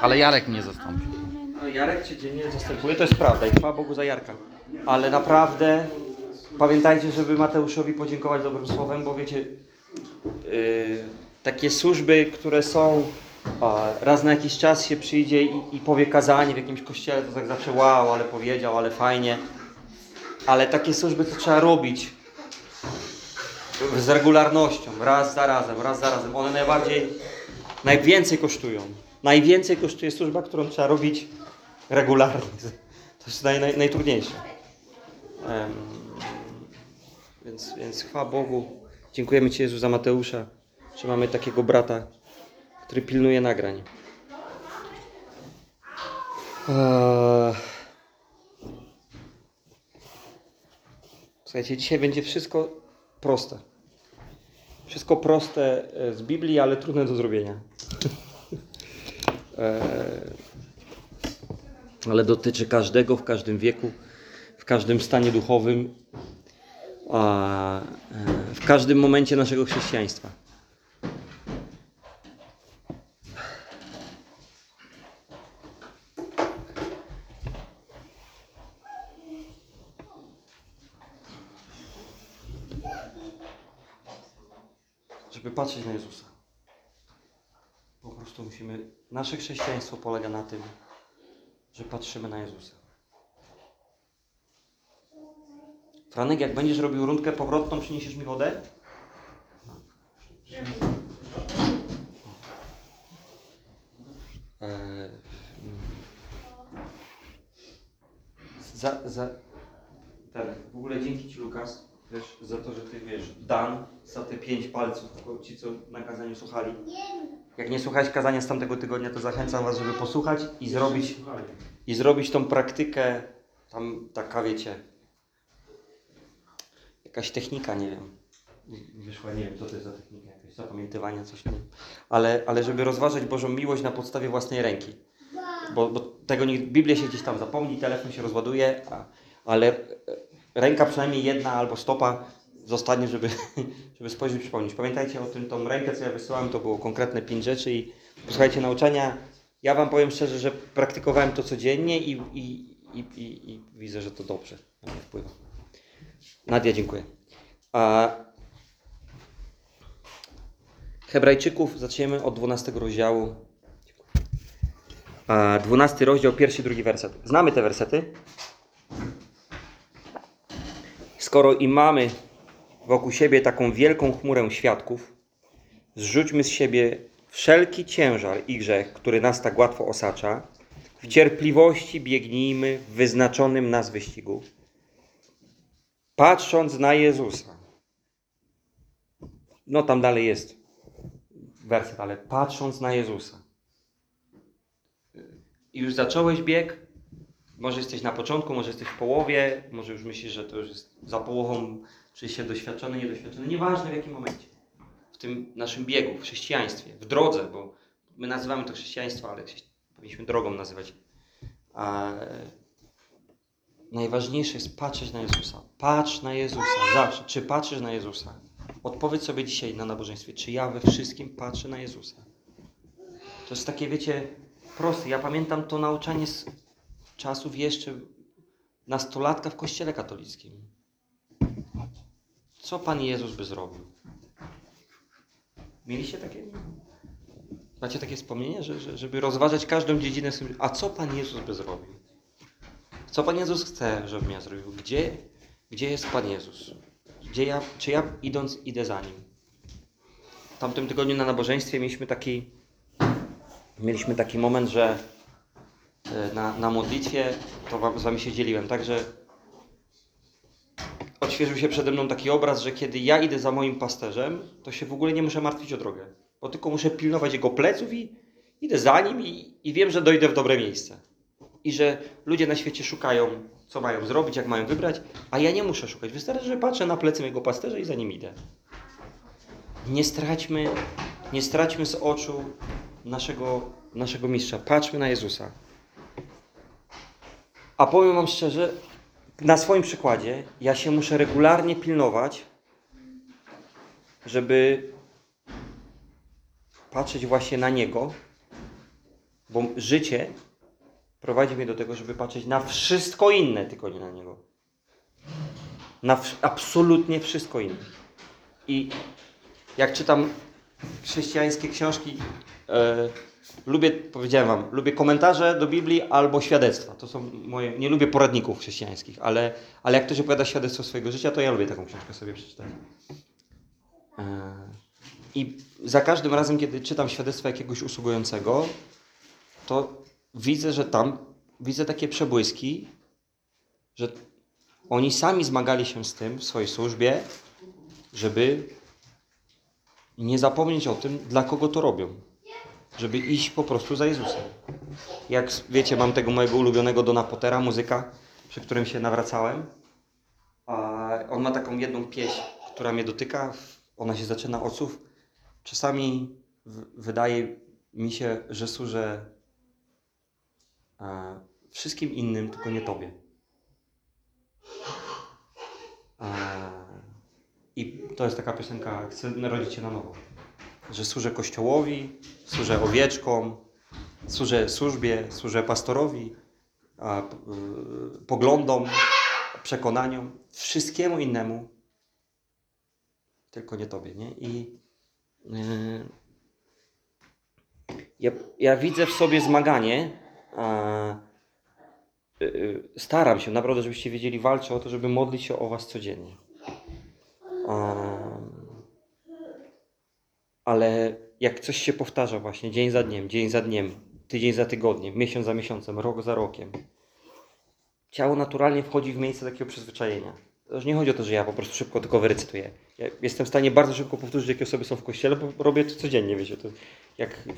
Ale Jarek mnie zastąpił. No, Jarek cię dziennie zastępuje, to jest prawda i chwała Bogu za Jarka. Ale naprawdę pamiętajcie, żeby Mateuszowi podziękować dobrym słowem, bo wiecie, yy, takie służby, które są raz na jakiś czas się przyjdzie i, i powie kazanie w jakimś kościele, to tak zawsze wow, ale powiedział, ale fajnie. Ale takie służby to trzeba robić z regularnością, raz za razem, raz za razem. One najbardziej, najwięcej kosztują. Najwięcej kosztuje służba, którą trzeba robić regularnie. To jest naj, naj, najtrudniejsze. Em, więc, więc chwała Bogu. Dziękujemy Ci Jezu za Mateusza, że mamy takiego brata, który pilnuje nagrań. Eee. Słuchajcie, dzisiaj będzie wszystko proste. Wszystko proste e, z Biblii, ale trudne do zrobienia. Eee, ale dotyczy każdego w każdym wieku, w każdym stanie duchowym, a, e, w każdym momencie naszego chrześcijaństwa. Żeby patrzeć na Jezusa. Prostu musimy. Nasze chrześcijaństwo polega na tym, że patrzymy na Jezusa. Franek, jak będziesz robił rundkę powrotną, przyniesiesz mi wodę? Eee, za, za, tak, w ogóle dzięki Ci Lukas, wiesz, za to, że Ty wiesz, Dan, za te pięć palców, ci co na kazaniu słuchali. Jak nie słuchałeś kazania z tamtego tygodnia, to zachęcam Was, żeby posłuchać i zrobić, i zrobić tą praktykę, tam taka wiecie, jakaś technika, nie wiem. Wyszła, nie wiem, co to jest za technika, jakieś zapamiętywania, coś nie. Ale, ale żeby rozważać Bożą miłość na podstawie własnej ręki. Bo, bo tego nie, Biblia się gdzieś tam zapomni, telefon się rozładuje, a, ale e, ręka przynajmniej jedna albo stopa zostanie, żeby, żeby spojrzeć przypomnieć. Pamiętajcie o tym, tą rękę, co ja wysyłałem, to było konkretne pięć rzeczy i posłuchajcie nauczania. Ja Wam powiem szczerze, że praktykowałem to codziennie i, i, i, i, i widzę, że to dobrze na mnie wpływa. Nadia, dziękuję. A Hebrajczyków zaczniemy od 12 rozdziału. A 12 rozdział, pierwszy, drugi werset. Znamy te wersety? Skoro i mamy wokół siebie taką wielką chmurę świadków, zrzućmy z siebie wszelki ciężar i grzech, który nas tak łatwo osacza. W cierpliwości biegnijmy w wyznaczonym nas wyścigu, patrząc na Jezusa. No tam dalej jest werset, ale patrząc na Jezusa. I już zacząłeś bieg, może jesteś na początku, może jesteś w połowie, może już myślisz, że to już jest za połową, czy się doświadczony, niedoświadczony, nieważne w jakim momencie. W tym naszym biegu, w chrześcijaństwie, w drodze, bo my nazywamy to chrześcijaństwo, ale powinniśmy drogą nazywać. A najważniejsze jest patrzeć na Jezusa. Patrz na Jezusa, zawsze. Czy patrzysz na Jezusa? Odpowiedz sobie dzisiaj na nabożeństwie, czy ja we wszystkim patrzę na Jezusa. To jest takie, wiecie, proste. Ja pamiętam to nauczanie z czasów jeszcze nastolatka w kościele katolickim. Co Pan Jezus by zrobił? Mieliście takie? Macie takie wspomnienie, że, że, żeby rozważać każdą dziedzinę a co Pan Jezus by zrobił? Co Pan Jezus chce, żebym ja zrobił? Gdzie, gdzie jest Pan Jezus? Gdzie ja, czy ja idąc idę za Nim? W tamtym tygodniu na nabożeństwie mieliśmy taki, mieliśmy taki moment, że na, na modlitwie, to wam, z Wami się dzieliłem, także odświeżył się przede mną taki obraz, że kiedy ja idę za moim pasterzem, to się w ogóle nie muszę martwić o drogę, bo tylko muszę pilnować jego pleców i idę za nim i, i wiem, że dojdę w dobre miejsce. I że ludzie na świecie szukają, co mają zrobić, jak mają wybrać, a ja nie muszę szukać. Wystarczy, że patrzę na plecy mojego pasterza i za nim idę. Nie straćmy, nie straćmy z oczu naszego, naszego mistrza. Patrzmy na Jezusa. A powiem Wam szczerze, na swoim przykładzie, ja się muszę regularnie pilnować, żeby patrzeć właśnie na Niego Bo życie prowadzi mnie do tego, żeby patrzeć na wszystko inne, tylko nie na Niego. Na absolutnie wszystko inne. I jak czytam chrześcijańskie książki, e, lubię, powiedziałem Wam, lubię komentarze do Biblii albo świadectwa. To są moje, nie lubię poradników chrześcijańskich, ale, ale jak ktoś opowiada świadectwo swojego życia, to ja lubię taką książkę sobie przeczytać. E, I za każdym razem, kiedy czytam świadectwo jakiegoś usługującego, to widzę, że tam widzę takie przebłyski, że oni sami zmagali się z tym w swojej służbie, żeby nie zapomnieć o tym, dla kogo to robią. Żeby iść po prostu za Jezusem. Jak wiecie, mam tego mojego ulubionego Dona Pottera, muzyka, przy którym się nawracałem. On ma taką jedną pieśń, która mnie dotyka. Ona się zaczyna od słów. Czasami wydaje mi się, że służę e, wszystkim innym, tylko nie Tobie. E, I to jest taka piosenka, chcę narodzić się na nowo. Że służę Kościołowi, służę owieczkom, służę służbie, służę pastorowi, a, y, poglądom, przekonaniom, wszystkiemu innemu, tylko nie Tobie, nie? I y, ja, ja widzę w sobie zmaganie, a, y, y, staram się naprawdę, żebyście wiedzieli, walczę o to, żeby modlić się o Was codziennie. Em, ale jak coś się powtarza właśnie dzień za dniem, dzień za dniem, tydzień za tygodniem, miesiąc za miesiącem, rok za rokiem, ciało naturalnie wchodzi w miejsce takiego przyzwyczajenia. To nie chodzi o to, że ja po prostu szybko tylko wyrecytuję. Ja jestem w stanie bardzo szybko powtórzyć, jakie osoby są w kościele, bo robię to codziennie, wiecie, to jak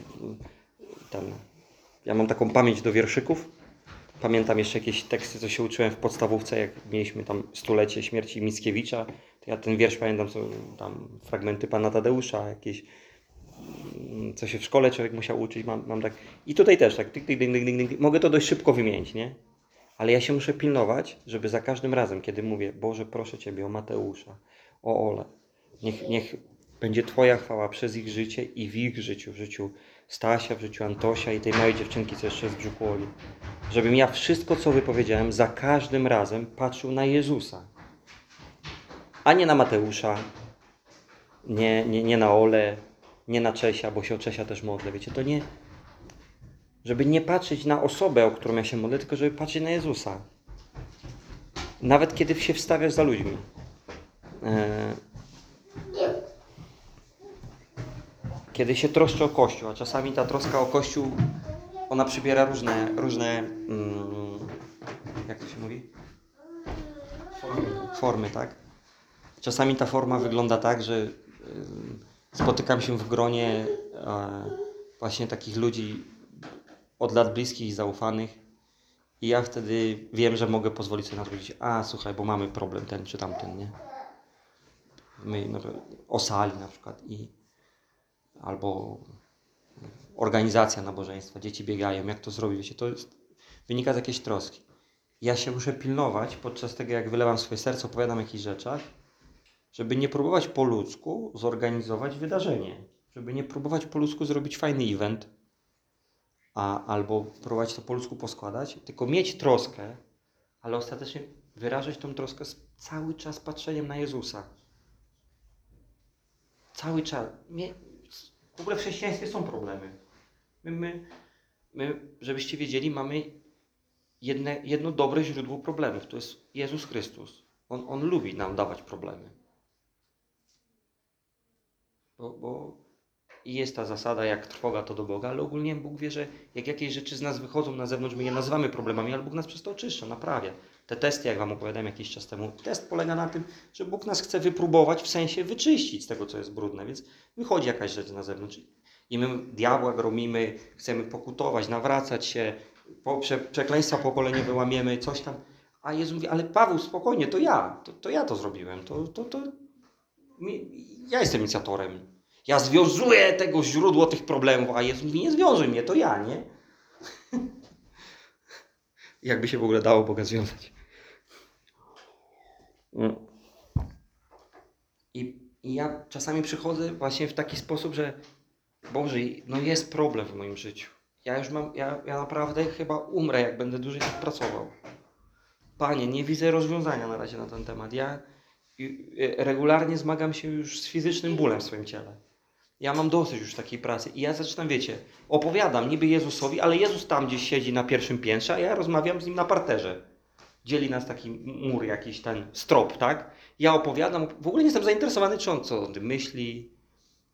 tam, ja mam taką pamięć do wierszyków, Pamiętam jeszcze jakieś teksty, co się uczyłem w podstawówce, jak mieliśmy tam stulecie śmierci Mickiewicza. Ja ten wiersz pamiętam, co tam fragmenty pana Tadeusza, jakieś mm, co się w szkole człowiek musiał uczyć. Mam, mam tak. I tutaj też tak. Tyk, tyk, dyk, dyk, dyk, dyk. Mogę to dość szybko wymienić, nie? Ale ja się muszę pilnować, żeby za każdym razem, kiedy mówię, Boże, proszę Ciebie o Mateusza, o Ole, niech, niech będzie Twoja chwała przez ich życie i w ich życiu, w życiu Stasia, w życiu Antosia i tej małej dziewczynki, co jeszcze w brzuchu Oli. Żebym ja wszystko, co wypowiedziałem, za każdym razem patrzył na Jezusa, a nie na Mateusza, nie, nie, nie na Ole, nie na Czesia, bo się o Czesia też modlę. Wiecie, to nie. Żeby nie patrzeć na osobę, o którą ja się modlę, tylko żeby patrzeć na Jezusa. Nawet kiedy się wstawiasz za ludźmi. E, Kiedy się troszczę o Kościół, a czasami ta troska o Kościół, ona przybiera różne, różne mm, jak to się mówi? Formy, tak? Czasami ta forma wygląda tak, że spotykam się w gronie e, właśnie takich ludzi od lat bliskich zaufanych i ja wtedy wiem, że mogę pozwolić sobie na to powiedzieć, a słuchaj, bo mamy problem ten czy tamten, nie? My no, o sali na przykład i albo organizacja nabożeństwa, dzieci biegają, jak to zrobić, wiecie, to jest, wynika z jakiejś troski. Ja się muszę pilnować podczas tego, jak wylewam swoje serce, opowiadam o jakichś rzeczach, żeby nie próbować po ludzku zorganizować wydarzenie, żeby nie próbować po ludzku zrobić fajny event, a, albo próbować to po ludzku poskładać, tylko mieć troskę, ale ostatecznie wyrażać tą troskę cały czas patrzeniem na Jezusa. Cały czas. Nie, w ogóle w chrześcijaństwie są problemy. My, my, my żebyście wiedzieli, mamy jedne, jedno dobre źródło problemów. To jest Jezus Chrystus. On, on lubi nam dawać problemy. Bo, bo jest ta zasada, jak trwoga to do Boga, ale ogólnie Bóg wie, że jak jakieś rzeczy z nas wychodzą na zewnątrz, my je nazywamy problemami, ale Bóg nas przez to oczyszcza, naprawia. Te testy, jak Wam opowiadałem jakiś czas temu, test polega na tym, że Bóg nas chce wypróbować, w sensie wyczyścić z tego, co jest brudne, więc wychodzi jakaś rzecz na zewnątrz i my diabła gromimy, chcemy pokutować, nawracać się, po, prze, przekleństwa pokoleniowe łamiemy, coś tam. A Jezus mówi, ale Paweł, spokojnie, to ja, to, to ja to zrobiłem, to, to, to mi, ja jestem inicjatorem. Ja związuję tego źródło tych problemów, a Jezus mówi, nie związuj mnie, to ja, nie? Jakby się w ogóle dało Boga związać. Mm. I, I ja czasami przychodzę właśnie w taki sposób, że Boże, no jest problem w moim życiu. Ja już mam, ja, ja naprawdę chyba umrę, jak będę dłużej tak pracował. Panie, nie widzę rozwiązania na razie na ten temat. Ja y, y, regularnie zmagam się już z fizycznym bólem w swoim ciele. Ja mam dosyć już takiej pracy i ja zaczynam, wiecie, opowiadam niby Jezusowi, ale Jezus tam gdzieś siedzi na pierwszym piętrze, a ja rozmawiam z nim na parterze. Dzieli nas taki mur, jakiś ten strop, tak? Ja opowiadam, w ogóle nie jestem zainteresowany, czy on co myśli,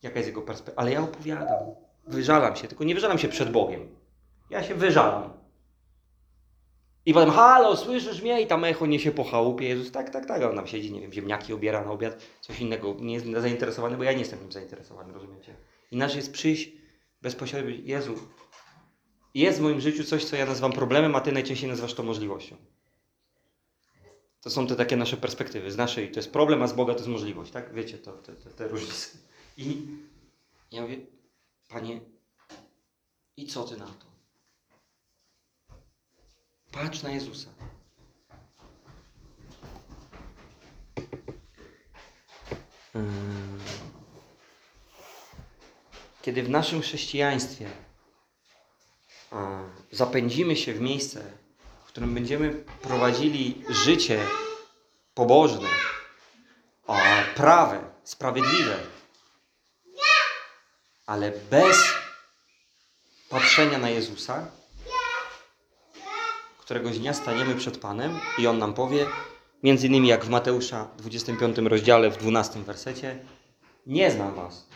jaka jest jego perspektywa, ale ja opowiadam. Wyżalam się, tylko nie wyżalam się przed Bogiem. Ja się wyżalam. I potem, halo, słyszysz mnie? I tam echo niesie po chałupie. Jezus, tak, tak, tak. A on tam siedzi, nie wiem, ziemniaki obiera na obiad, coś innego. Nie jest zainteresowany, bo ja nie jestem nim zainteresowany, rozumiecie? Inaczej jest przyjść bezpośrednio, Jezu, jest w moim życiu coś, co ja nazywam problemem, a Ty najczęściej nazywasz to możliwością. To są te takie nasze perspektywy. Z naszej to jest problem, a z Boga to jest możliwość, tak? Wiecie to, te, te, te różnice. I ja mówię, Panie, i co Ty na to? Patrz na Jezusa. Ym. Kiedy w naszym chrześcijaństwie zapędzimy się w miejsce, w którym będziemy prowadzili życie pobożne, prawe, sprawiedliwe, ale bez patrzenia na Jezusa, któregoś dnia staniemy przed Panem i On nam powie, między innymi jak w Mateusza 25 rozdziale, w 12 wersecie, nie znam Was.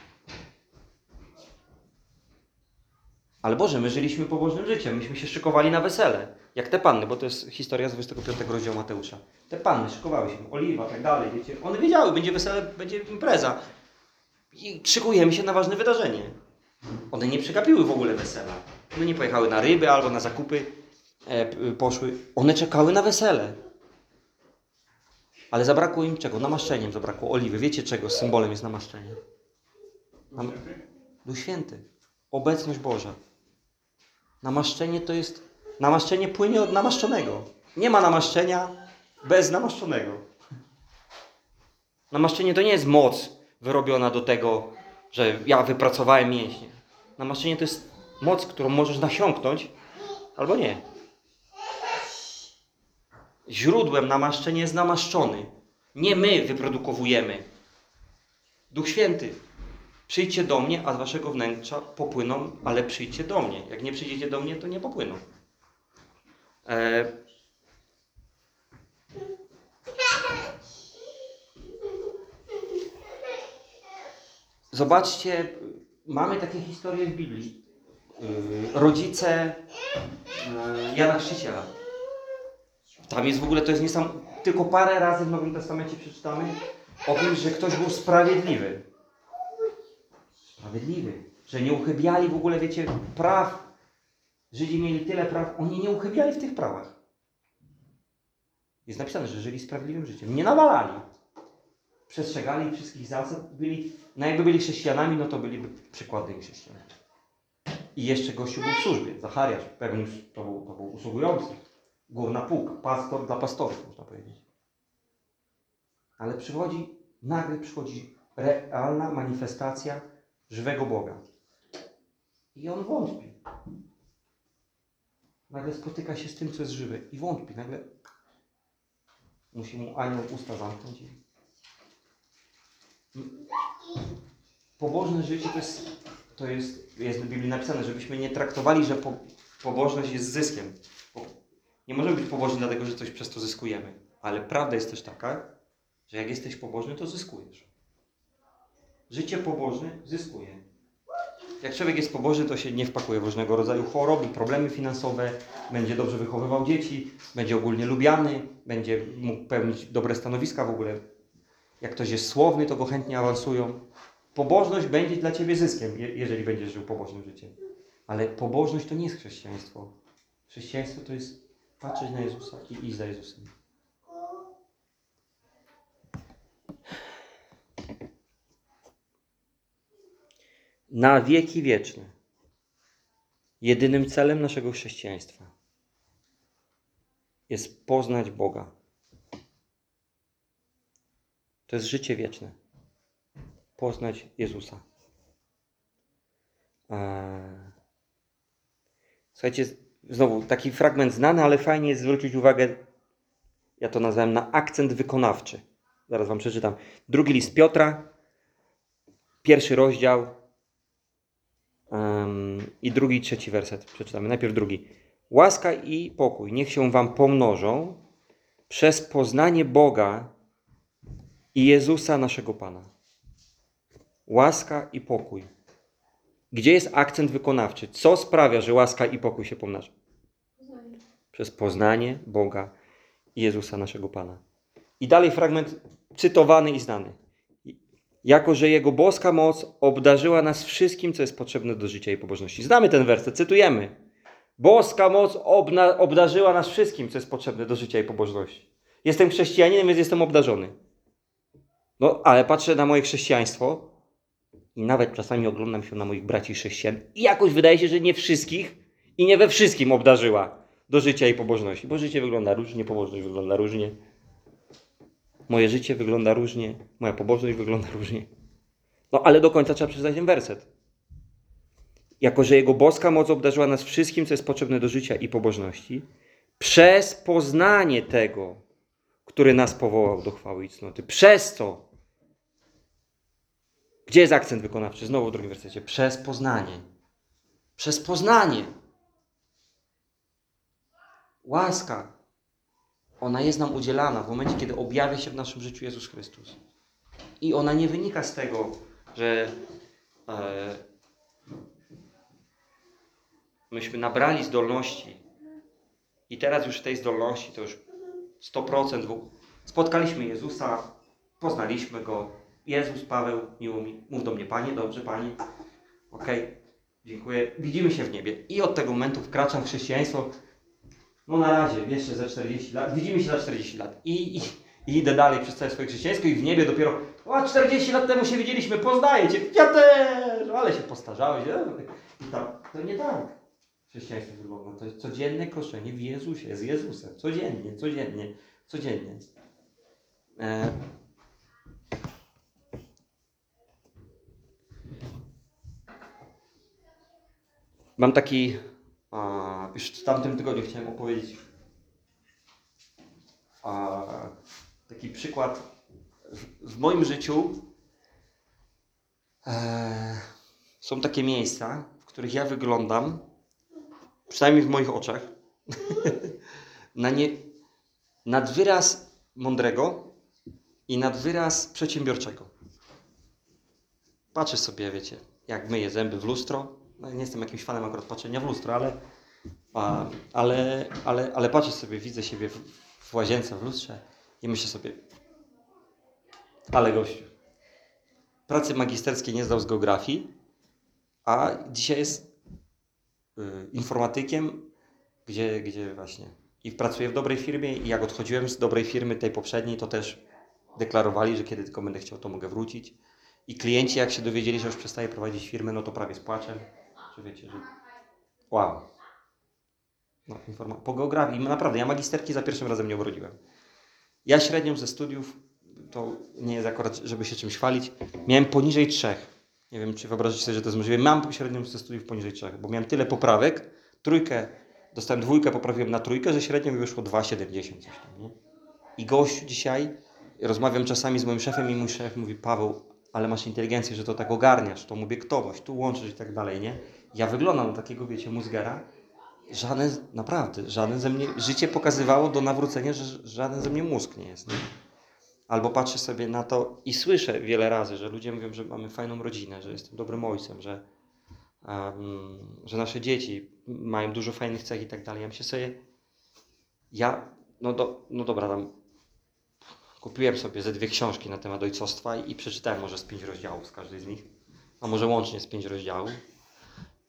Ale Boże, my żyliśmy pobożnym życiem, myśmy się szykowali na wesele. Jak te panny, bo to jest historia z 25 rozdziału Mateusza. Te panny szykowały się, oliwa, tak dalej, wiecie. One wiedziały, będzie wesele, będzie impreza. I szykujemy się na ważne wydarzenie. One nie przegapiły w ogóle wesela. One nie pojechały na ryby albo na zakupy poszły. One czekały na wesele. Ale zabrakło im czego? Namaszczeniem zabrakło oliwy. Wiecie czego symbolem jest namaszczenie? Nam... Duch Święty. Obecność Boża. Namaszczenie to jest... Namaszczenie płynie od namaszczonego. Nie ma namaszczenia bez namaszczonego. Namaszczenie to nie jest moc wyrobiona do tego, że ja wypracowałem mięśnie. Namaszczenie to jest moc, którą możesz nasiąknąć albo nie. Źródłem namaszczenia jest namaszczony. Nie my wyprodukowujemy. Duch Święty. Przyjdźcie do mnie, a z waszego wnętrza popłyną, ale przyjdźcie do mnie. Jak nie przyjdziecie do mnie, to nie popłyną. E... Zobaczcie, mamy takie historie w Biblii. Yy, Rodzice yy, Jana Chrzciciela. Tam jest w ogóle, to jest niesam... Tylko parę razy w Nowym Testamencie przeczytamy o tym, że ktoś był sprawiedliwy. Sprawiedliwy. Że nie uchybiali w ogóle, wiecie, praw. Żydzi mieli tyle praw, oni nie uchybiali w tych prawach. Jest napisane, że żyli sprawiedliwym życiem. Nie nawalali. Przestrzegali wszystkich zasad. Byli, no jakby byli chrześcijanami, no to byliby przykładnymi chrześcijanami. I jeszcze gościu był w służbie. Zachariasz, pewnie już to był, to był usługujący. Górna półka, pastor dla pastorów, można powiedzieć. Ale przychodzi, nagle przychodzi realna manifestacja żywego Boga. I on wątpi. Nagle spotyka się z tym, co jest żywe i wątpi. Nagle musi mu anioł usta zamknąć. Pobożne życie to jest, to jest, jest w Biblii napisane, żebyśmy nie traktowali, że po, pobożność jest zyskiem. Nie możemy być pobożni dlatego, że coś przez to zyskujemy. Ale prawda jest też taka, że jak jesteś pobożny, to zyskujesz. Życie pobożne zyskuje. Jak człowiek jest pobożny, to się nie wpakuje w różnego rodzaju choroby, problemy finansowe, będzie dobrze wychowywał dzieci, będzie ogólnie lubiany, będzie mógł pełnić dobre stanowiska w ogóle. Jak ktoś jest słowny, to go chętnie awansują. Pobożność będzie dla ciebie zyskiem, je- jeżeli będziesz żył pobożnym życiem. Ale pobożność to nie jest chrześcijaństwo. Chrześcijaństwo to jest patrzeć na Jezusa i iść za Jezusem. Na wieki wieczne. Jedynym celem naszego chrześcijaństwa jest poznać Boga. To jest życie wieczne. Poznać Jezusa. Eee, Słuchajcie, znowu taki fragment znany, ale fajnie jest zwrócić uwagę, ja to nazwałem na akcent wykonawczy. Zaraz wam przeczytam. Drugi list Piotra, pierwszy rozdział em, i drugi i trzeci werset. Przeczytamy. Najpierw drugi. Łaska i pokój niech się wam pomnożą przez poznanie Boga i Jezusa naszego Pana. Łaska i pokój. Gdzie jest akcent wykonawczy? Co sprawia, że łaska i pokój się pomnaża? Przez poznanie Boga i Jezusa naszego Pana. I dalej fragment cytowany i znany. Jako, że Jego boska moc obdarzyła nas wszystkim, co jest potrzebne do życia i pobożności. Znamy ten werset, cytujemy. Boska moc obdarzyła nas wszystkim, co jest potrzebne do życia i pobożności. Jestem chrześcijaninem, więc jestem obdarzony. No, ale patrzę na moje chrześcijaństwo i nawet czasami oglądam się na moich braci chrześcijan i jakoś wydaje się, że nie wszystkich i nie we wszystkim obdarzyła do życia i pobożności. Bo życie wygląda różnie, pobożność wygląda różnie. Moje życie wygląda różnie, moja pobożność wygląda różnie. No ale do końca trzeba przeczytać ten werset. Jako, że Jego boska moc obdarzyła nas wszystkim, co jest potrzebne do życia i pobożności, przez poznanie tego, który nas powołał do chwały i cnoty. Przez to. Gdzie jest akcent wykonawczy? Znowu w drugim wersecie. Przez poznanie. Przez poznanie. Łaska. Ona jest nam udzielana w momencie, kiedy objawia się w naszym życiu Jezus Chrystus. I ona nie wynika z tego, że e, myśmy nabrali zdolności i teraz już tej zdolności to już 100% w- spotkaliśmy Jezusa, poznaliśmy Go. Jezus, Paweł, miło mi, mów do mnie Panie, dobrze Panie, okej, dziękuję, widzimy się w niebie. I od tego momentu wkraczam w chrześcijaństwo, no na razie, jeszcze za 40 lat, widzimy się za 40 lat i, i, i idę dalej przez całe swoje chrześcijaństwo i w niebie dopiero, o 40 lat temu się widzieliśmy, poznaję Cię, ja też, ale się postarzałeś, e? i tam, to nie tak. Chrześcijaństwo wygląda, to jest codzienne kroczenie w Jezusie, z Jezusem, codziennie, codziennie, codziennie. E, Mam taki, a, już w tamtym tygodniu chciałem opowiedzieć a, taki przykład w, w moim życiu. E, są takie miejsca, w których ja wyglądam, przynajmniej w moich oczach, na nie, nad wyraz mądrego i nad wyraz przedsiębiorczego. Patrzę sobie, wiecie, jak myję zęby w lustro. No, nie jestem jakimś fanem akurat patrzenia w lustro, ale, a, ale, ale, ale patrzę sobie, widzę siebie w, w łazience, w lustrze i myślę sobie, ale gościu, pracy magisterskiej nie zdał z geografii, a dzisiaj jest y, informatykiem, gdzie, gdzie właśnie i pracuję w dobrej firmie i jak odchodziłem z dobrej firmy, tej poprzedniej, to też deklarowali, że kiedy tylko będę chciał, to mogę wrócić. I klienci, jak się dowiedzieli, że już przestaję prowadzić firmę, no to prawie z płaczem. Czy wiecie, że... Wow. No, informa- po geografii, naprawdę, ja magisterki za pierwszym razem nie obrodziłem. Ja średnią ze studiów, to nie jest akurat, żeby się czymś chwalić, miałem poniżej trzech. Nie wiem, czy wyobrażacie sobie, że to jest możliwe. Mam średnią ze studiów poniżej trzech, bo miałem tyle poprawek, trójkę, dostałem dwójkę, poprawiłem na trójkę, że średnio mi wyszło 2,70 coś tam, nie? I gościu dzisiaj, rozmawiam czasami z moim szefem i mój szef mówi, Paweł, ale masz inteligencję, że to tak ogarniasz, mówię ktoś, tu łączysz i tak dalej, nie? Ja wyglądam na takiego, wiecie, mózgera. Żaden, naprawdę, żaden ze mnie, życie pokazywało do nawrócenia, że żaden ze mnie mózg nie jest, nie? Albo patrzę sobie na to i słyszę wiele razy, że ludzie mówią, że mamy fajną rodzinę, że jestem dobrym ojcem, że, um, że nasze dzieci mają dużo fajnych cech i tak dalej. Ja myślę sobie, ja, no, do, no dobra, tam kupiłem sobie ze dwie książki na temat ojcostwa i, i przeczytałem może z pięć rozdziałów z każdej z nich, a może łącznie z pięć rozdziałów.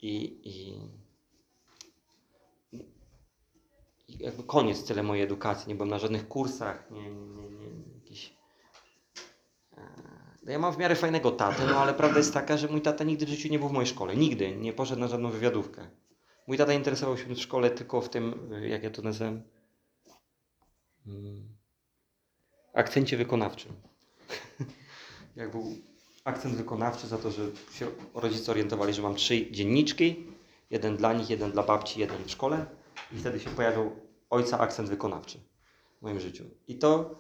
I, i, i jakby koniec tyle mojej edukacji. Nie byłem na żadnych kursach, nie, nie, nie, nie jakiś. e, no Ja mam w miarę fajnego tatę, no ale prawda jest taka, że mój tata nigdy w życiu nie był w mojej szkole. Nigdy nie poszedł na żadną wywiadówkę. Mój tata interesował się w szkole tylko w tym, y, jak ja to nazywam, mm, akcencie wykonawczym. jak był akcent wykonawczy za to, że się rodzice orientowali, że mam trzy dzienniczki Jeden dla nich, jeden dla babci, jeden w szkole. I wtedy się pojawił ojca akcent wykonawczy w moim życiu. I to...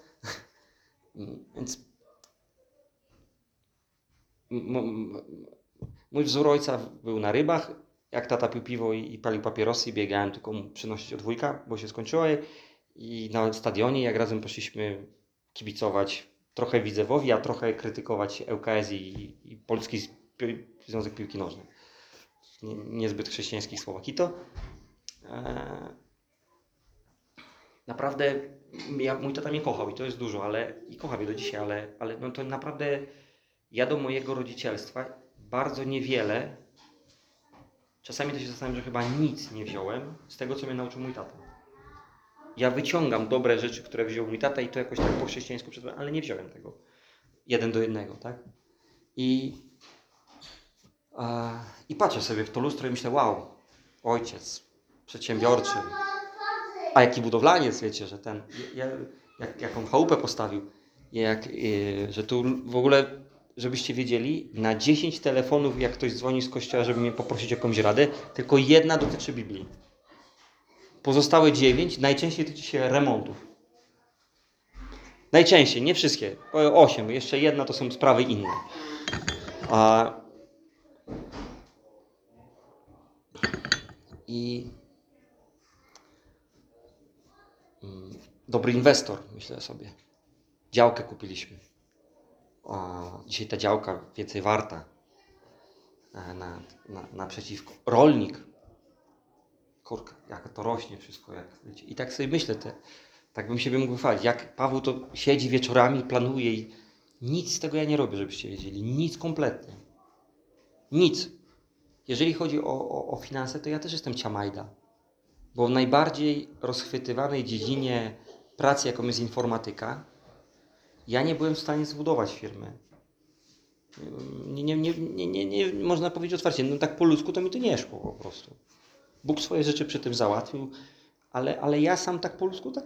Więc... Mój wzór ojca był na rybach. Jak tata pił piwo i, i palił papierosy i biegałem tylko mu przynosić od wujka, bo się skończyło. I na stadionie, jak razem poszliśmy kibicować trochę Widzewowi, a trochę krytykować ŁKS i, i Polski Związek Piłki Nożnej. Nie, niezbyt chrześcijańskich słowach. I to e, naprawdę ja, mój tata mnie kochał i to jest dużo, ale i kocha mnie do dzisiaj, ale, ale no to naprawdę ja do mojego rodzicielstwa bardzo niewiele, czasami to się zastanawiam, że chyba nic nie wziąłem z tego, co mnie nauczył mój tata. Ja wyciągam dobre rzeczy, które wziął mój tata i to jakoś tak po chrześcijańsku ale nie wziąłem tego jeden do jednego, tak? I, e, I patrzę sobie w to lustro i myślę, wow, ojciec, przedsiębiorczy, a jaki budowlaniec, wiecie, że ten, ja, jak, jaką chałupę postawił, jak, e, że tu w ogóle, żebyście wiedzieli, na 10 telefonów, jak ktoś dzwoni z kościoła, żeby mnie poprosić o jakąś radę, tylko jedna dotyczy Biblii. Pozostałe 9 najczęściej tyczy się remontów. Najczęściej, nie wszystkie. 8, jeszcze jedna to są sprawy inne. A... I Mm, dobry inwestor, myślę sobie. Działkę kupiliśmy. A dzisiaj ta działka więcej warta. E, Na, na, naprzeciwko. Rolnik. Kurka, jak to rośnie wszystko. Jak, wiecie. I tak sobie myślę, te, tak bym siebie mógł chwalić. Jak Paweł to siedzi wieczorami, planuje i nic z tego ja nie robię, żebyście wiedzieli. Nic kompletnie. Nic. Jeżeli chodzi o, o, o finanse, to ja też jestem ciamajda. Bo w najbardziej rozchwytywanej dziedzinie pracy, jaką jest informatyka, ja nie byłem w stanie zbudować firmy. Nie, nie, nie, nie, nie, nie można powiedzieć otwarcie, no tak po ludzku to mi to nie szło po prostu. Bóg swoje rzeczy przy tym załatwił, ale, ale ja sam tak po ludzku tak.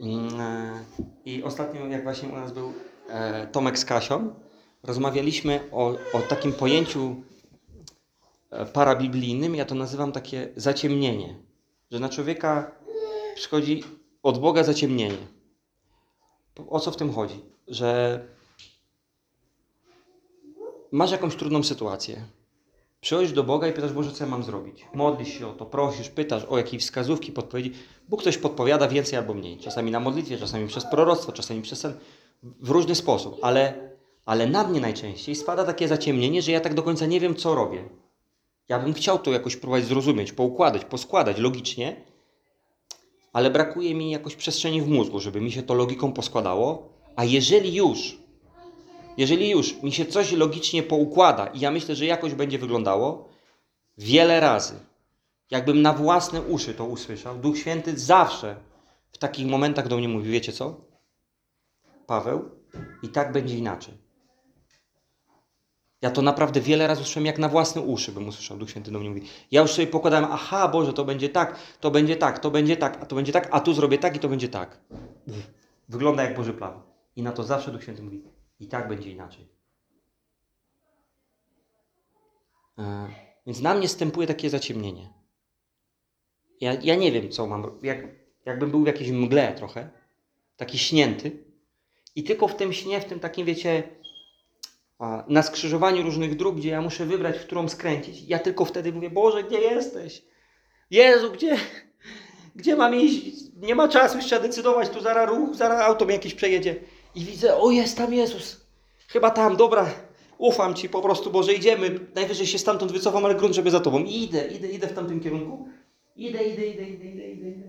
Mm, e, I ostatnio, jak właśnie u nas był e, Tomek z Kasią, rozmawialiśmy o, o takim pojęciu e, parabiblijnym, ja to nazywam takie zaciemnienie, że na człowieka przychodzi od Boga zaciemnienie. O co w tym chodzi? Że masz jakąś trudną sytuację. Przychodzisz do Boga i pytasz, Boże, co ja mam zrobić? Modlisz się o to, prosisz, pytasz o jakieś wskazówki, podpowiedzi. Bóg coś podpowiada więcej albo mniej. Czasami na modlitwie, czasami przez proroctwo, czasami przez sen. W różny sposób. Ale, ale na mnie najczęściej spada takie zaciemnienie, że ja tak do końca nie wiem, co robię. Ja bym chciał to jakoś próbować zrozumieć, poukładać, poskładać logicznie, ale brakuje mi jakoś przestrzeni w mózgu, żeby mi się to logiką poskładało. A jeżeli już, jeżeli już mi się coś logicznie poukłada i ja myślę, że jakoś będzie wyglądało, wiele razy, jakbym na własne uszy to usłyszał, Duch Święty zawsze w takich momentach do mnie mówi, wiecie co? Paweł, i tak będzie inaczej. Ja to naprawdę wiele razy usłyszałem, jak na własne uszy bym usłyszał. Duch Święty do mnie mówi. Ja już sobie pokładałem, aha, Boże, to będzie tak, to będzie tak, to będzie tak, a to będzie tak, a tu zrobię tak i to będzie tak. Wygląda jak Boży plan. I na to zawsze Duch Święty mówi, i tak będzie inaczej. E, Więc na mnie stępuje takie zaciemnienie. Ja, ja nie wiem, co mam. Jak, jakbym był w jakiejś mgle trochę, taki śnięty. I tylko w tym śnie, w tym takim, wiecie, na skrzyżowaniu różnych dróg, gdzie ja muszę wybrać, w którą skręcić, ja tylko wtedy mówię, Boże, gdzie jesteś? Jezu, gdzie, gdzie mam iść? Nie ma czasu, trzeba decydować, tu zaraz ruch, zaraz auto mi jakieś przejedzie. I widzę, o jest tam Jezus. Chyba tam, dobra, ufam Ci po prostu, Boże, idziemy. Najwyżej się stamtąd wycofam, ale grunt, żeby za Tobą. I idę, idę, idę w tamtym kierunku. Idę, idę, idę, idę, idę, idę.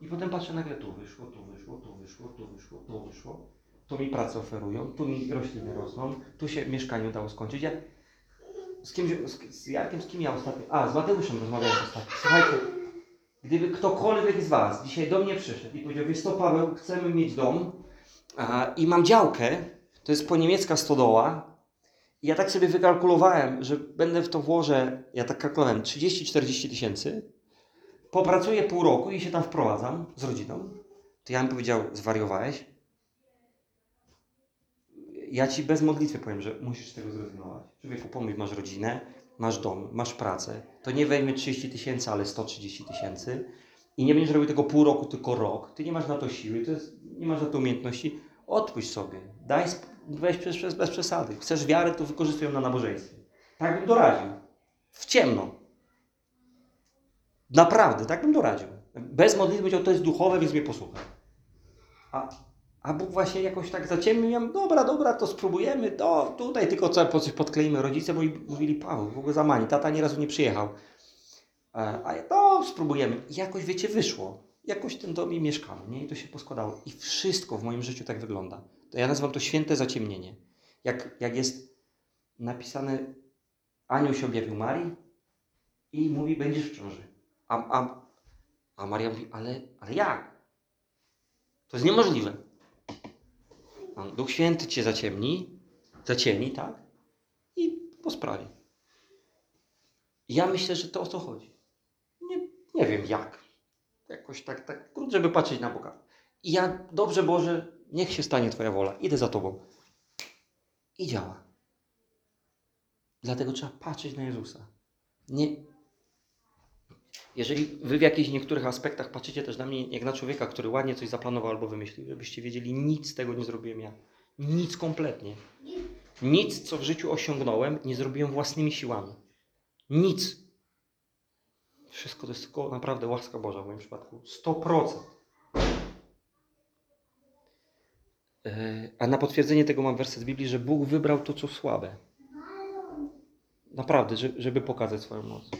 I potem patrzę nagle, tu wyszło, tu wyszło, tu wyszło, tu wyszło, tu wyszło. Tu mi pracę oferują, tu mi rośliny rosną, tu się mieszkanie udało skończyć. Ja z kimś, z, z Jarkiem, z kim ja ostatnio? A, z Mateuszem rozmawiałem ostatnio. Słuchajcie, gdyby ktokolwiek z Was dzisiaj do mnie przyszedł i powiedział, wiesz co Paweł, chcemy mieć dom i mam działkę, to jest po niemiecka stodoła i ja tak sobie wykalkulowałem, że będę w to włożę, ja tak kalkulowałem, 30-40 tysięcy, popracuję pół roku i się tam wprowadzam z rodziną, to ja bym powiedział, zwariowałeś? Ja Ci bez modlitwy powiem, że musisz tego zrezygnować. Człowieku, pomyśl, masz rodzinę, masz dom, masz pracę, to nie weźmie 30 tysięcy, ale 130 tysięcy i nie będziesz robił tego pół roku, tylko rok. Ty nie masz na to siły, to jest, nie masz na to umiejętności. Odpuść sobie. Daj, weź przez, bez przesady. Chcesz wiarę, to wykorzystuj ją na nabożeństwie. Tak bym doradził. W ciemno. Naprawdę, tak bym doradził. Bez modlitwy powiedział, to jest duchowe, więc mnie posłuchaj. A, a Bóg właśnie jakoś tak zaciemnił, mówię, dobra, dobra, to spróbujemy, to tutaj tylko co, coś podkleimy. Rodzice moi mówili, Paweł, w ogóle zamani, tata ani razu nie przyjechał. E, A ja, no, spróbujemy. I jakoś, wiecie, wyszło. Jakoś ten dom i mieszkamy, nie? I to się poskładało. I wszystko w moim życiu tak wygląda. To ja nazywam to święte zaciemnienie. Jak, jak jest napisane, anioł się objawił Marii i mówi, będziesz w ciąży. A, a, a Maria mówi, ale, ale jak? To jest niemożliwe. A Duch Święty cię zaciemni, zacieni, tak? I po sprawie. Ja myślę, że to o to chodzi. Nie, nie wiem jak. Jakoś tak, tak, żeby patrzeć na Boga. I ja, dobrze Boże, niech się stanie Twoja wola. Idę za Tobą. I działa. Dlatego trzeba patrzeć na Jezusa. Nie. Jeżeli wy w jakichś niektórych aspektach patrzycie też na mnie jak na człowieka, który ładnie coś zaplanował albo wymyślił, żebyście wiedzieli, nic z tego nie zrobiłem ja. Nic kompletnie. Nic, co w życiu osiągnąłem, nie zrobiłem własnymi siłami. Nic. Wszystko to jest tylko naprawdę łaska Boża w moim przypadku. 100%. E, A na potwierdzenie tego mam werset z Biblii, że Bóg wybrał to, co słabe. Naprawdę, że- żeby pokazać swoją moc.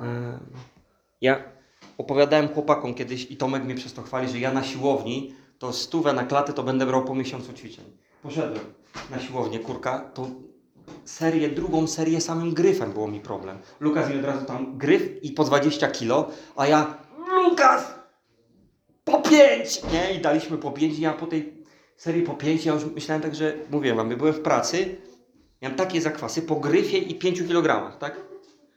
E, Ja opowiadałem chłopakom kiedyś i Tomek mnie przez to chwali, że ja na siłowni to stówę na klatę to będę brał po miesiącu ćwiczeń. Poszedłem na siłownię, kurka, to serię, drugą serię samym gryfem było mi problem. Lukas mi od razu tam gryf i po 20 kilo, a ja Lukas! Po 5! Nie? I daliśmy po 5 i ja po tej serii po 5 ja już myślałem tak, że mówiłem wam, byłem w pracy, miałem takie zakwasy po gryfie i 5 kg, tak?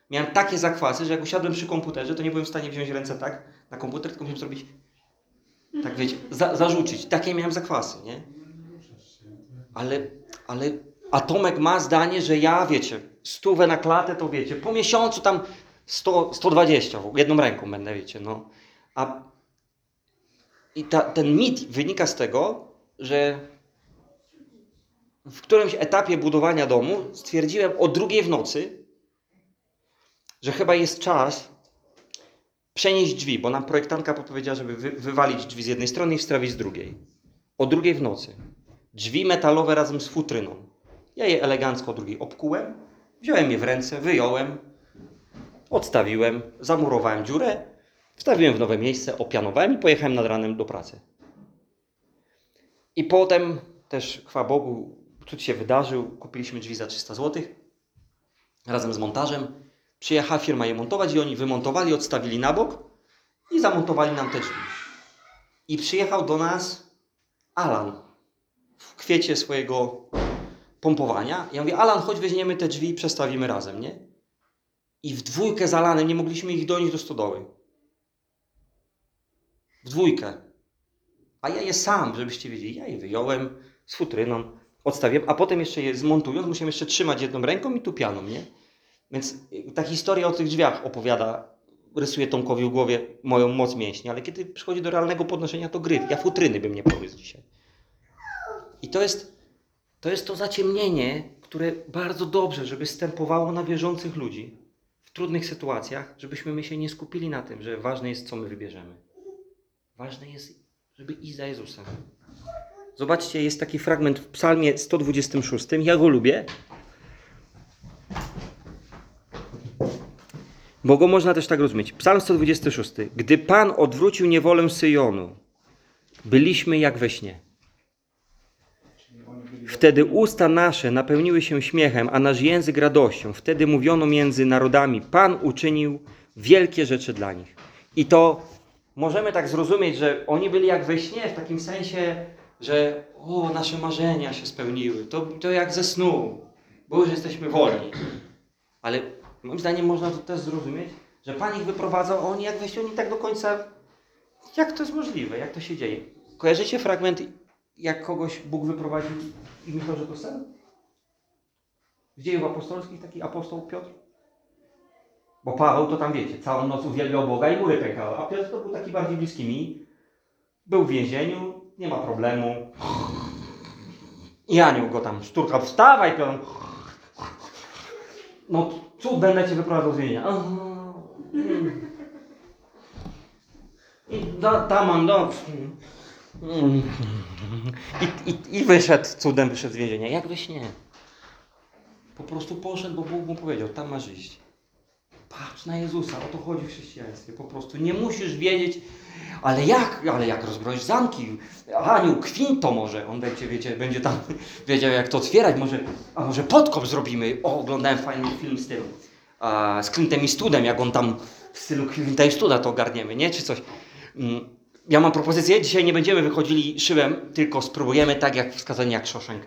Miałem takie zakwasy, że jak usiadłem przy komputerze, to nie byłem w stanie wziąć ręce tak na komputer, tylko musiałem zrobić tak wiecie, za, zarzucić. Takie miałem zakwasy, nie? Ale, ale a Tomek ma zdanie, że ja, wiecie, stówę na klatę, to wiecie, po miesiącu tam 100, 120, w- jedną ręką będę, wiecie, no. A i ta, ten mit wynika z tego, że w którymś etapie budowania domu stwierdziłem o drugiej w nocy, że chyba jest czas przenieść drzwi, bo nam projektantka podpowiedziała, żeby wy, wywalić drzwi z jednej strony i wstawić z drugiej. O drugiej w nocy. Drzwi metalowe razem z futryną. Ja je elegancko drugiej obkułem, wziąłem je w ręce, wyjąłem, odstawiłem, zamurowałem dziurę, wstawiłem w nowe miejsce, opianowałem i pojechałem nad ranem do pracy. I potem też, chwała Bogu, cud się wydarzył, kupiliśmy drzwi za 300 zł razem z montażem. Przyjechała firma je montować i oni wymontowali, odstawili na bok i zamontowali nam te drzwi. I przyjechał do nas Alan w kwiecie swojego pompowania. Ja mówię, Alan, chodź weźmiemy te drzwi i przestawimy razem, nie? I w dwójkę z Alanem nie mogliśmy ich donieść do stodoły. W dwójkę. A ja je sam, żebyście wiedzieli, ja je wyjąłem z futryną, odstawiłem, a potem jeszcze je zmontując, musiałem jeszcze trzymać jedną ręką i tu pianą, nie? Więc y, ta historia o tych drzwiach opowiada, rysuje Tomkowi w głowie moją moc mięśni, ale kiedy przychodzi do realnego podnoszenia, to gryf. Ja futryny bym nie powiózł dzisiaj. I to jest, to jest to zaciemnienie, które bardzo dobrze, żeby stępowało na wierzących ludzi w trudnych sytuacjach, żebyśmy my się nie skupili na tym, że ważne jest, co my wybierzemy. Ważne jest, żeby iść za Jezusem. Zobaczcie, jest taki fragment w Psalmie 126. Ja go lubię. Bo go można też tak rozumieć. Psalm 126. Gdy Pan odwrócił niewolę Syjonu, byliśmy jak we śnie. Wtedy usta nasze napełniły się śmiechem, a nasz język radością. Wtedy mówiono między narodami: Pan uczynił wielkie rzeczy dla nich. I to możemy tak zrozumieć, że oni byli jak we śnie, w takim sensie, że o, nasze marzenia się spełniły. To, to jak ze snu, bo już jesteśmy wolni. Ale moim zdaniem można to też zrozumieć, że Pan ich wyprowadzał, a oni jak we śnie, oni tak do końca. Jak to jest możliwe? Jak to się dzieje? Kojarzycie fragment, jak kogoś Bóg wyprowadził i myślał, że to sen? W dziejów apostolskich taki apostoł Piotr? Bo Paweł to tam wiecie, całą noc uwielbiał Boga i góry pękały, a Piotr to był taki bardziej bliski mi. Był w więzieniu, nie ma problemu. I anioł go tam szturkał, wstawaj Piotr. No cud będę cię wyprowadzał z więzienia. I da, Taman, do... I, i, I wyszedł, cudem wyszedł z więzienia. Jak we śnie. Po prostu poszedł, bo Bóg mu powiedział, tam masz iść. Patrz na Jezusa, o to chodzi w chrześcijaństwie. Po prostu nie musisz wiedzieć, ale jak, ale jak rozbroić zamki? Aniu, kwint to może. On będzie, wiecie, będzie tam wiedział, jak to otwierać. Może, a może podkop zrobimy. O, oglądałem fajny film z tym. Z Clintem Eastwoodem, jak on tam w stylu Clint Eastwooda to ogarniemy, nie? Czy coś. Mm, Ja mam propozycję, dzisiaj nie będziemy wychodzili szyłem, tylko spróbujemy tak jak wskazanie jak Shawshank.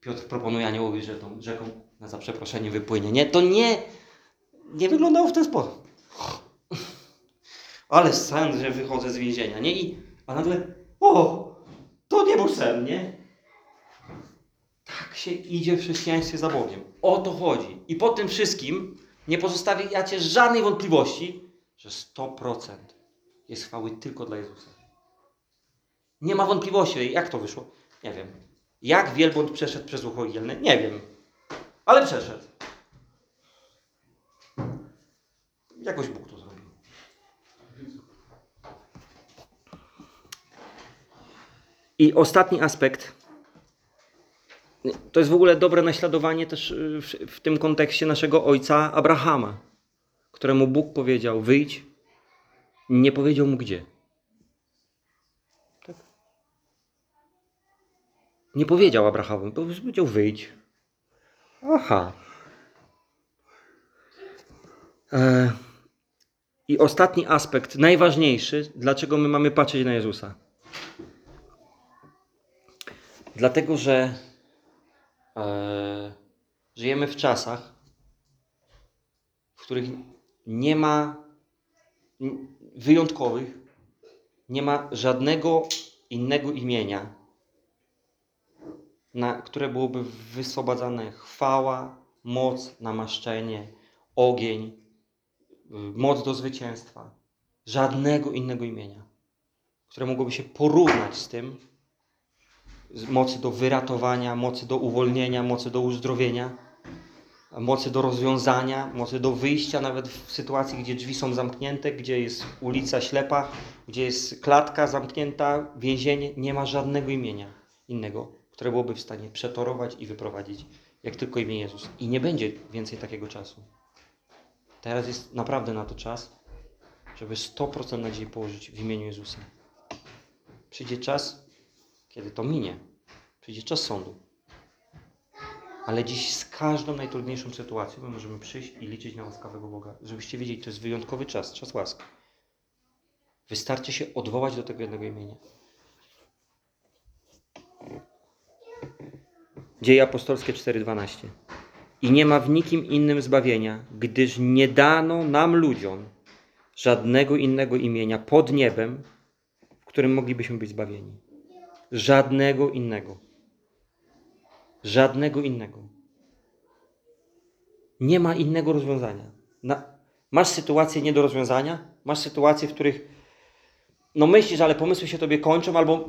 Piotr proponuje aniołowi, że tą rzeką na za przeproszenie wypłynie. Nie, to nie, nie wyglądało w ten sposób. Ale sen, że wychodzę z więzienia, nie? I, a nagle, o, to nie był sen, nie? Tak się idzie w chrześcijaństwie za Bogiem. O to chodzi. I po tym wszystkim nie pozostawiacie żadnej wątpliwości, że 100% jest chwały tylko dla Jezusa. Nie ma wątpliwości. Jak to wyszło? Nie wiem. Jak wielbłąd przeszedł przez ucho igielne? Nie wiem. Ale przeszedł. Jakoś Bóg to zrobił. I ostatni aspekt. To jest w ogóle dobre naśladowanie też y, w, w tym kontekście naszego ojca Abrahama, któremu Bóg powiedział: wyjdź. Nie powiedział mu gdzie. Tak. Nie powiedział Abrahamowi, powiedział: wyjdź. Aha. E, I ostatni aspekt, najważniejszy, dlaczego my mamy patrzeć na Jezusa. Dlatego, że e, żyjemy w czasach, w których nie ma wyjątkowych, nie ma żadnego innego imienia, na które byłoby wyswobadzane chwała, moc, namaszczenie, ogień, moc do zwycięstwa. Żadnego innego imienia, które mogłoby się porównać z tym, z mocy do wyratowania, mocy do uwolnienia, mocy do uzdrowienia, mocy do rozwiązania, mocy do wyjścia nawet w sytuacji, gdzie drzwi są zamknięte, gdzie jest ulica ślepa, gdzie jest klatka zamknięta, więzienie. Nie ma żadnego imienia innego, które byłoby w stanie przetorować i wyprowadzić, jak tylko imię Jezus. I nie będzie więcej takiego czasu. Teraz jest naprawdę na to czas, żeby 100% nadziei położyć w imieniu Jezusa. Przyjdzie czas, kiedy to minie. Przyjdzie czas sądu. Ale dziś z każdą najtrudniejszą sytuacją my możemy przyjść i liczyć na łaskawego Boga. Żebyście wiedzieli, to jest wyjątkowy czas, czas łaski. Wystarczy się odwołać do tego jednego imienia. Dzieje apostolskie 4:12. I nie ma w nikim innym zbawienia, gdyż nie dano nam ludziom żadnego innego imienia pod niebem, w którym moglibyśmy być zbawieni. Żadnego innego. Żadnego innego. Nie ma innego rozwiązania. Na, masz sytuacje nie do rozwiązania, masz sytuacje, w których no myślisz, ale pomysły się tobie kończą, albo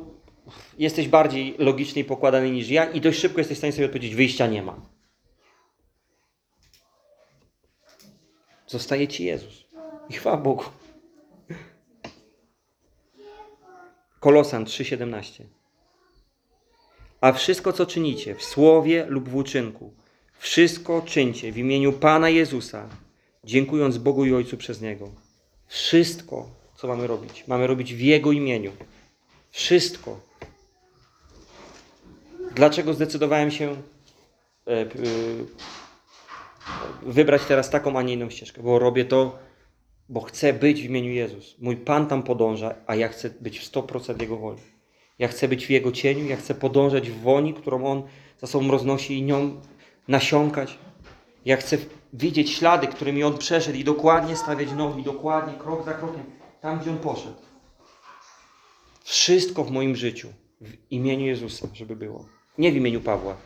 jesteś bardziej logiczny i pokładany niż ja i dość szybko jesteś w stanie sobie odpowiedzieć, wyjścia nie ma. Zostaje ci Jezus. I chwała Bogu. Kolosan 3,17 A wszystko, co czynicie, w słowie lub w uczynku, wszystko czyńcie w imieniu Pana Jezusa, dziękując Bogu i Ojcu przez Niego. Wszystko, co mamy robić, mamy robić w Jego imieniu. Wszystko. Dlaczego zdecydowałem się e, e, wybrać teraz taką, a nie inną ścieżkę? Bo robię to, bo chcę być w imieniu Jezus. Mój Pan tam podąża, a ja chcę być w 100% Jego woli. Ja chcę być w Jego cieniu, ja chcę podążać w woni, którą On za sobą roznosi i nią nasiąkać. Ja chcę widzieć ślady, którymi On przeszedł i dokładnie stawiać nogi, dokładnie, krok za krokiem, tam gdzie On poszedł. Wszystko w moim życiu w imieniu Jezusa, żeby było. Nie w imieniu Pawła.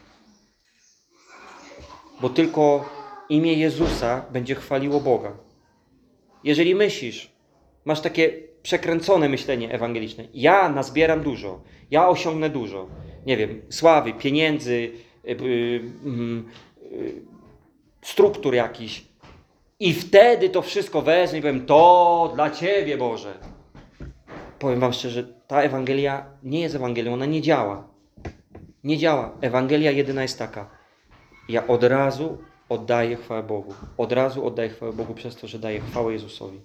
bo tylko imię Jezusa będzie chwaliło Boga. Jeżeli myślisz, masz takie przekręcone myślenie ewangeliczne, ja nazbieram dużo, ja osiągnę dużo, nie wiem, sławy, pieniędzy, y, y, mm, y, struktur jakichś, i wtedy to wszystko wezmę i powiem, to dla Ciebie, Boże. Powiem Wam szczerze, ta Ewangelia nie jest Ewangelią, ona nie działa. Nie działa. Ewangelia jedyna jest taka. Ja od razu oddaję chwałę Bogu. Od razu oddaję chwałę Bogu przez to, że daję chwałę Jezusowi.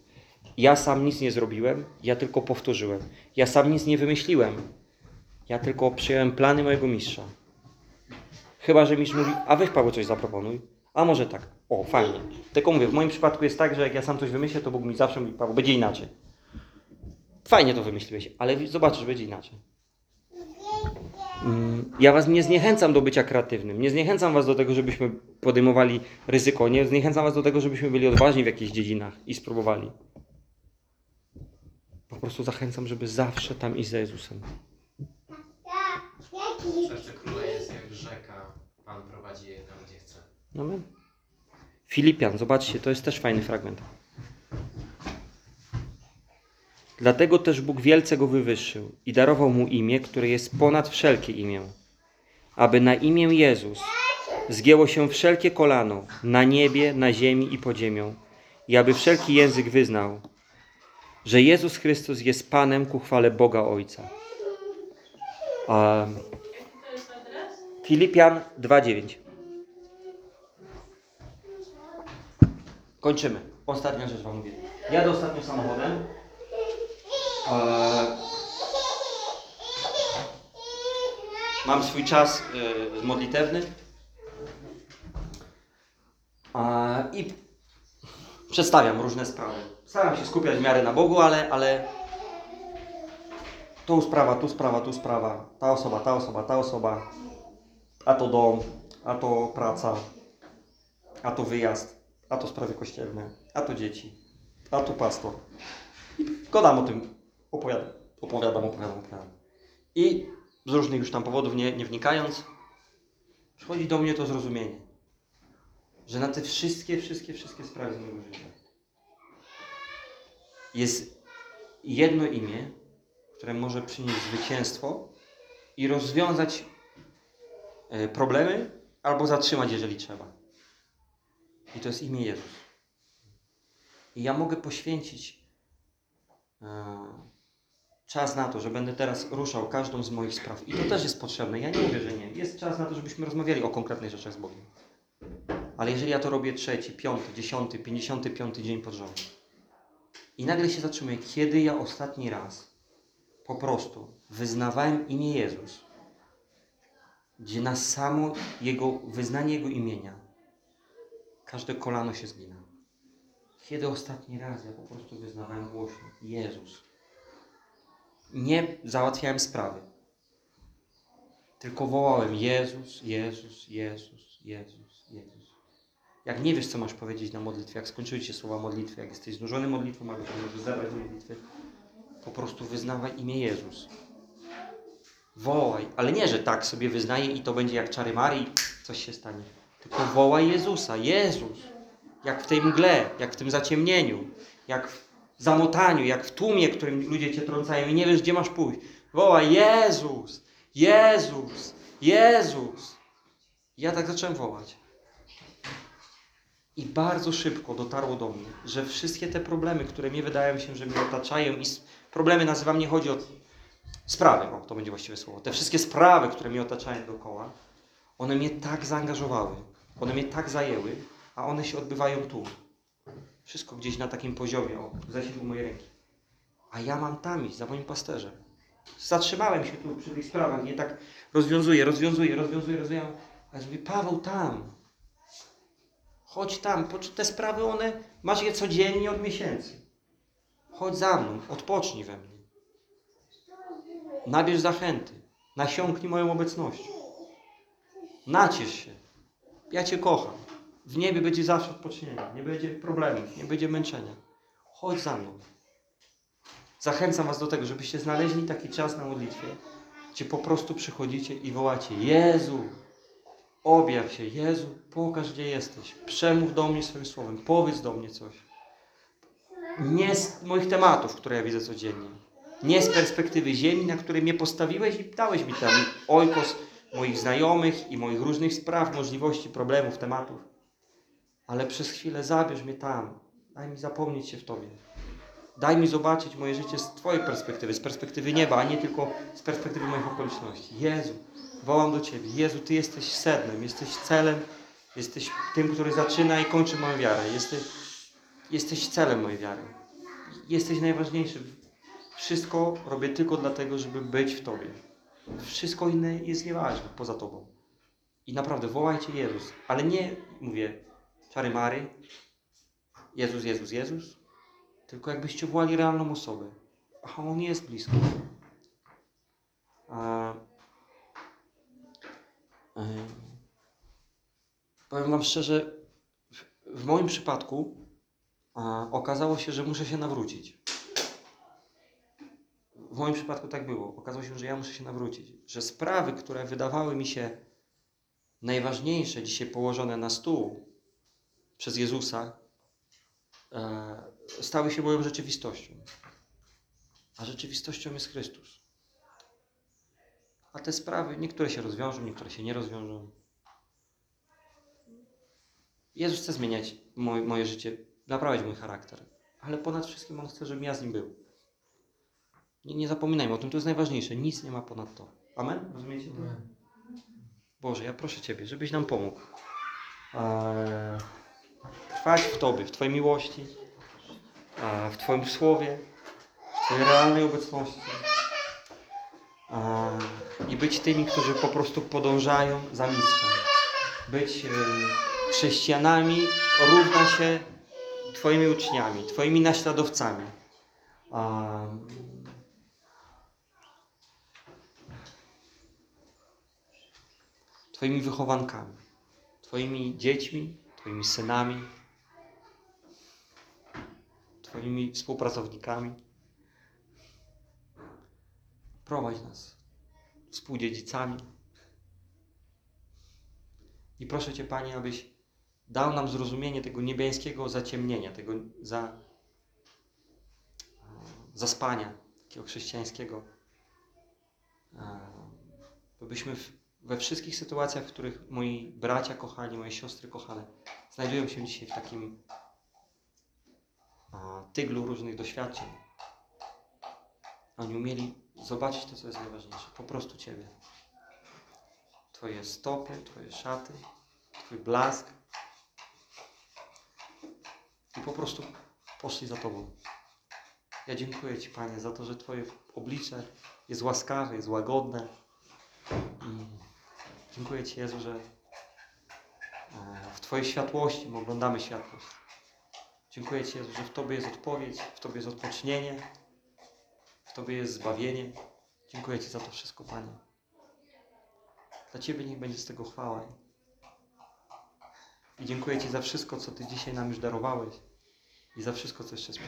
Ja sam nic nie zrobiłem, ja tylko powtórzyłem. Ja sam nic nie wymyśliłem. Ja tylko przyjąłem plany mojego mistrza. Chyba, że mistrz mówi, a weź Paweł coś zaproponuj. A może tak. O, fajnie. Tylko mówię, w moim przypadku jest tak, że jak ja sam coś wymyślę, to Bóg mi zawsze mówi, Paweł, będzie inaczej. Fajnie to wymyśliłeś, ale zobaczysz, będzie inaczej. Mm, Ja was nie zniechęcam do bycia kreatywnym. Nie zniechęcam was do tego, żebyśmy podejmowali ryzyko. Nie zniechęcam was do tego, żebyśmy byli odważni w jakichś dziedzinach i spróbowali. Po prostu zachęcam, żeby zawsze tam iść za Jezusem. Serce króla jest jak rzeka. Pan prowadzi je tam, gdzie chce. Amen. Filipian, zobaczcie, to jest też fajny fragment. Dlatego też Bóg wielce go wywyższył i darował mu imię, które jest ponad wszelkie imię, aby na imię Jezus zgięło się wszelkie kolano na niebie, na ziemi i pod ziemią, i aby wszelki język wyznał, że Jezus Chrystus jest Panem ku chwale Boga Ojca. Um, Filipian 2,9 Kończymy. Ostatnia rzecz Wam mówię. Jadę ostatnio samochodem. Mam swój czas e, modlitewny. I przedstawiam różne sprawy. Staram się skupiać w miarę na Bogu, ale, ale tu sprawa, tu sprawa, tu sprawa. Ta osoba, ta osoba, ta osoba. A to dom, a to praca, a to wyjazd, a to sprawy kościelne, a to dzieci, a to pastor. I gadam o tym, opowiadam, opowiadam, opowiadam, opowiadam. I z różnych już tam powodów, nie, nie wnikając, przychodzi do mnie to zrozumienie, że na te wszystkie, wszystkie, wszystkie sprawy z mojego życia jest jedno imię, które może przynieść zwycięstwo i rozwiązać e, problemy albo zatrzymać, jeżeli trzeba. I to jest imię Jezus. I ja mogę poświęcić e, czas na to, że będę teraz ruszał każdą z moich spraw. I to też jest potrzebne. Ja nie mówię, że nie. Jest czas na to, żebyśmy rozmawiali o konkretnych rzeczach z Bogiem. Ale jeżeli ja to robię trzeci, piąty, dziesiąty, pięćdziesiąty piąty dzień pod rząd i nagle się zatrzymuję, kiedy ja ostatni raz po prostu wyznawałem imię Jezus, gdzie na samo Jego, wyznanie Jego imienia każde kolano się zgina. Kiedy ostatni raz ja po prostu wyznawałem głośno Jezus. Nie załatwiałem sprawy. Tylko wołałem Jezus, Jezus, Jezus, Jezus, Jezus. Jak nie wiesz, co masz powiedzieć na modlitwie, jak skończyły się słowa modlitwy, jak jesteś znużony modlitwą, albo możesz zabrać modlitwy, po prostu wyznawaj imię Jezus. Wołaj, ale nie, że tak sobie wyznaję i to będzie jak czary Marii, coś się stanie. Tylko wołaj Jezusa, Jezus. Jak w tej mgle, jak w tym zaciemnieniu, jak w zamotaniu, jak w tłumie, którym ludzie cię trącają i nie wiesz, gdzie masz pójść. Wołaj Jezus, Jezus, Jezus. Ja tak zacząłem wołać. I bardzo szybko dotarło do mnie, że wszystkie te problemy, które mi wydają się, że mnie otaczają i problemy nazywam, nie chodzi o sprawy, o, to będzie właściwe słowo. Te wszystkie sprawy, które mnie otaczają dookoła, one mnie tak zaangażowały, one mnie tak zajęły, a one się odbywają tu. Wszystko gdzieś na takim poziomie, o, w zasięgu mojej ręki. A ja mam tam iść, za moim pasterzem. Zatrzymałem się tu przy tych sprawach, nie tak rozwiązuję, rozwiązuję, rozwiązuję, rozwiązuję. Ale mówię, Paweł tam, chodź tam, te sprawy one, masz je codziennie od miesięcy. Chodź za mną, odpocznij we mnie. Nabierz zachęty, nasiąknij moją obecnością. Naciesz się. Ja Cię kocham. W niebie będzie zawsze odpocznienie. Nie będzie problemów, nie będzie męczenia. Chodź za mną. Zachęcam Was do tego, żebyście znaleźli taki czas na modlitwie, gdzie po prostu przychodzicie i wołacie Jezu, Objaw się, Jezu, pokaż gdzie jesteś. Przemów do mnie swoim słowem, powiedz do mnie coś. Nie z moich tematów, które ja widzę codziennie. Nie z perspektywy ziemi, na której mnie postawiłeś i dałeś mi tam ojkos moich znajomych i moich różnych spraw, możliwości, problemów, tematów. Ale przez chwilę zabierz mnie tam. Daj mi zapomnieć się w Tobie. Daj mi zobaczyć moje życie z Twojej perspektywy, z perspektywy nieba, a nie tylko z perspektywy moich okoliczności. Jezu, wołam do Ciebie. Jezu, Ty jesteś sednem, jesteś celem, jesteś tym, który zaczyna i kończy moją wiarę. Jesteś, jesteś celem mojej wiary. Jesteś najważniejszy. Wszystko robię tylko dlatego, żeby być w Tobie. Wszystko inne jest nieważne poza Tobą. I naprawdę wołajcie Jezus, ale nie mówię czary mary, Jezus, Jezus, Jezus, tylko jakbyście wołali realną osobę. A On jest blisko. A, powiem Wam szczerze, w, moim przypadku okazało się, że muszę się nawrócić. W moim przypadku tak było. Okazało się, że ja muszę się nawrócić. Że sprawy, które wydawały mi się najważniejsze, dzisiaj położone na stół przez Jezusa, e, stały się moją rzeczywistością. A rzeczywistością jest Chrystus. A te sprawy, niektóre się rozwiążą, niektóre się nie rozwiążą. Jezus chce zmieniać moje, moje życie, naprawiać mój charakter. Ale ponad wszystkim On chce, żebym ja z Nim był. Nie, nie zapominajmy o tym, to jest najważniejsze. Nic nie ma ponad to. Amen? Rozumiecie? to? Boże, ja proszę Ciebie, żebyś nam pomógł. Eee, trwać w Tobie, w Twojej miłości, eee, w Twoim słowie, w Twojej realnej obecności. Eee, I być tymi, którzy po prostu podążają za mistrzem. Być chrześcijanami równa się Twoimi uczniami, Twoimi naśladowcami. Twoimi wychowankami, Twoimi dziećmi, Twoimi synami, Twoimi współpracownikami. Prowadź nas współdziedzicami. I proszę Cię, Panie, abyś dał nam zrozumienie tego niebiańskiego zaciemnienia, tego za, zaspania takiego chrześcijańskiego. E, Byśmy we wszystkich sytuacjach, w których moi bracia kochani, moje siostry kochane znajdują się dzisiaj w takim a, tyglu różnych doświadczeń, oni umieli zobaczyć to, co jest najważniejsze, po prostu Ciebie. Twoje stopy, Twoje szaty, Twój blask i po prostu poszli za Tobą. Ja dziękuję Ci, Panie, za to, że Twoje oblicze jest łaskawe, jest łagodne. Dziękuję Ci, Jezu, że e, w Twojej światłości my oglądamy światłość. Dziękuję Ci, Jezu, że w Tobie jest odpowiedź, w Tobie jest odpocznienie, Tobie jest zbawienie. Dziękuję Ci za to wszystko, Panie. Dla Ciebie niech będzie z tego chwała. I dziękuję Ci za wszystko, co Ty dzisiaj nam już darowałeś i za wszystko, co jeszcze jest.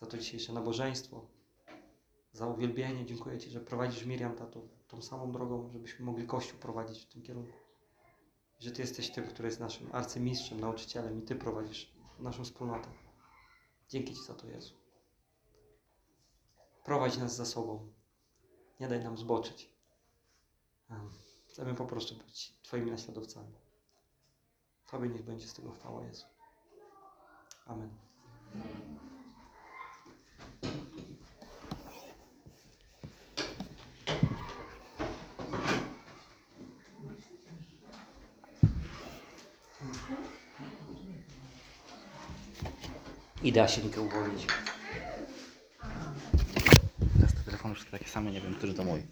Za to dzisiejsze nabożeństwo, za uwielbienie. Dziękuję Ci, że prowadzisz Miriam tatą tą samą drogą, żebyśmy mogli Kościół prowadzić w tym kierunku. Że Ty jesteś tym, który jest naszym arcymistrzem, nauczycielem i Ty prowadzisz naszą wspólnotę. Dzięki Ci za to, Jezu. Prowadź nas za sobą. Nie daj nam zboczyć. Em, Chcemy po prostu być Twoimi naśladowcami. Tobie niech będzie z tego chwała, Jezu. Amen. Idę Asienkę uwolnić. Telefony wszystkie takie same, nie wiem, który to mój.